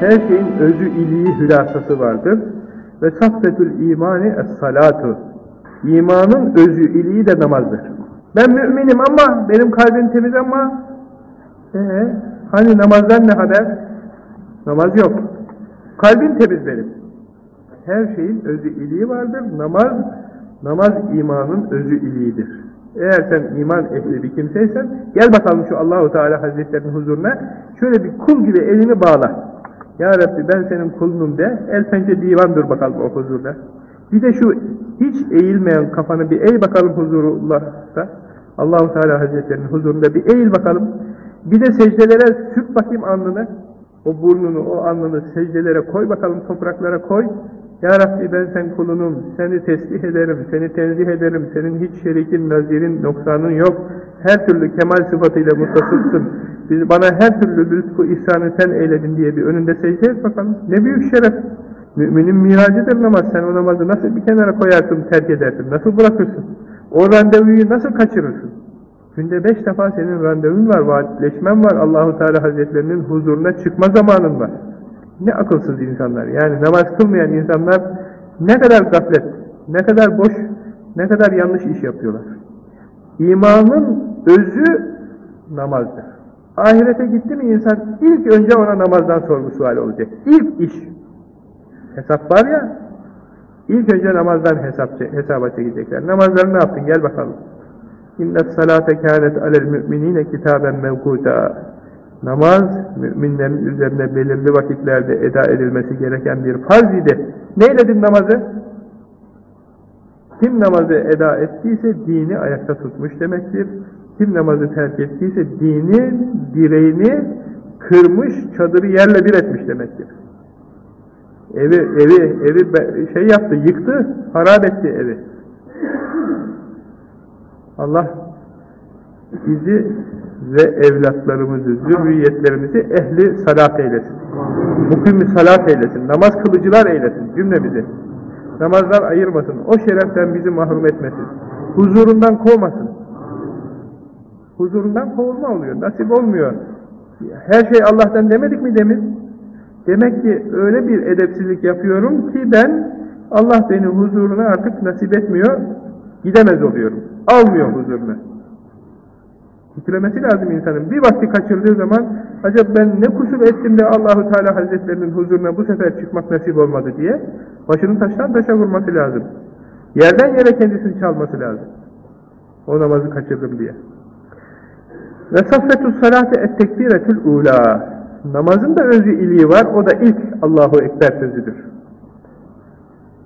Her şeyin özü iliği hülasası vardır. Ve safvetül imani es-salatu. İmanın özü iliği de namazdır. Ben müminim ama benim kalbim temiz ama ee, hani namazdan ne haber? Namaz yok. Kalbim temiz benim. Her şeyin özü iliği vardır. Namaz, namaz imanın özü iliğidir. Eğer sen iman ehli bir kimseysen, gel bakalım şu Allahu Teala Hazretlerinin huzuruna, şöyle bir kul gibi elini bağla. Ya Rabbi ben senin kulunum de, el pençe divan dur bakalım o huzurda. Bir de şu hiç eğilmeyen kafanı bir eğ bakalım huzurullah'ta. Allahu Teala Hazretlerinin huzurunda bir eğil bakalım. Bir de secdelere sürt bakayım alnını. O burnunu, o alnını secdelere koy bakalım, topraklara koy. Ya Rabbi ben sen kulunum, seni tesbih ederim, seni tenzih ederim, senin hiç şerikin, nazirin, noksanın yok. Her türlü kemal sıfatıyla muttasıpsın. Biz, bana her türlü lütfu ihsanı sen eyledin diye bir önünde secde et bakalım. Ne büyük şeref. Müminin miracıdır namaz. Sen o namazı nasıl bir kenara koyarsın, terk edersin, nasıl bırakırsın? O randevuyu nasıl kaçırırsın? Günde beş defa senin randevun var, vaatleşmen var, Allahu Teala Hazretlerinin huzuruna çıkma zamanın var. Ne akılsız insanlar. Yani namaz kılmayan insanlar ne kadar gaflet, ne kadar boş, ne kadar yanlış iş yapıyorlar. İmanın özü namazdır. Ahirete gitti mi insan ilk önce ona namazdan sorgu sual olacak. İlk iş. Hesap var ya, ilk önce namazdan hesap, hesaba çekecekler. Namazları ne yaptın? Gel bakalım. İnnet salate kânet alel müminine kitaben mevkuta. Namaz, müminlerin üzerine belirli vakitlerde eda edilmesi gereken bir farz idi. Neyledin namazı? Kim namazı eda ettiyse dini ayakta tutmuş demektir. Kim namazı terk ettiyse dini, direğini kırmış, çadırı yerle bir etmiş demektir. Evi, evi, evi şey yaptı, yıktı, harap etti evi. Allah bizi ve evlatlarımızı, zürriyetlerimizi ehli salat eylesin. Mukimi salat eylesin, namaz kılıcılar eylesin cümlemizi. Namazdan ayırmasın, o şereften bizi mahrum etmesin. Huzurundan kovmasın. Huzurundan kovulma oluyor, nasip olmuyor. Her şey Allah'tan demedik mi demin? Demek ki öyle bir edepsizlik yapıyorum ki ben, Allah beni huzuruna artık nasip etmiyor, gidemez oluyorum. Almıyor huzuruna. Titremesi lazım insanın. Bir vakti kaçırdığı zaman acaba ben ne kusur ettim de Allahu Teala Hazretlerinin huzuruna bu sefer çıkmak nasip olmadı diye başını taştan taşa vurması lazım. Yerden yere kendisini çalması lazım. O namazı kaçırdım diye. Ve saffetus salate et tekbiretül ula. Namazın da özü iliği var. O da ilk Allahu Ekber sözüdür.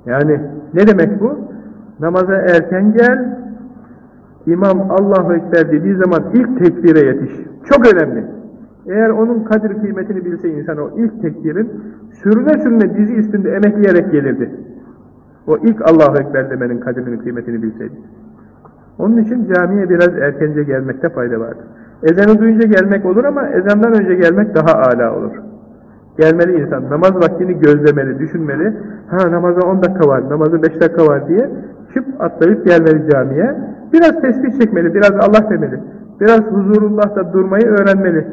Yani ne demek bu? Namaza erken gel, İmam Allahu Ekber dediği zaman ilk tekbire yetiş. Çok önemli. Eğer onun kadir kıymetini bilse insan o ilk tekbirin sürüne sürüne dizi üstünde emekleyerek gelirdi. O ilk Allahu Ekber demenin kadirinin kıymetini bilseydi. Onun için camiye biraz erkence gelmekte fayda vardır. Ezanı duyunca gelmek olur ama ezandan önce gelmek daha âlâ olur. Gelmeli insan. Namaz vaktini gözlemeli, düşünmeli. Ha namaza 10 dakika var, namazı 5 dakika var diye çıp atlayıp gelmeli camiye. Biraz tesbih çekmeli, biraz Allah demeli. Biraz huzurullah'ta durmayı öğrenmeli.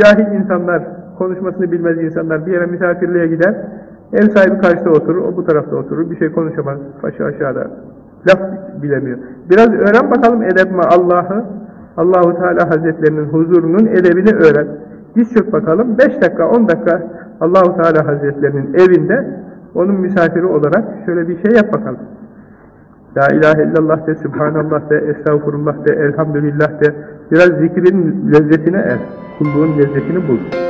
Cahil insanlar, konuşmasını bilmez insanlar bir yere misafirliğe gider. Ev sahibi karşıda oturur, o bu tarafta oturur. Bir şey konuşamaz, başı aşağıda. Laf bilemiyor. Biraz öğren bakalım edebme Allah'ı. Allahu Teala Hazretlerinin huzurunun edebini öğren. Diz çök bakalım. Beş dakika, on dakika Allahu Teala Hazretlerinin evinde onun misafiri olarak şöyle bir şey yap bakalım. La ilahe illallah de, Subhanallah de, Estağfurullah de, Elhamdülillah de. Biraz zikrin lezzetine er. Kulluğun lezzetini bul.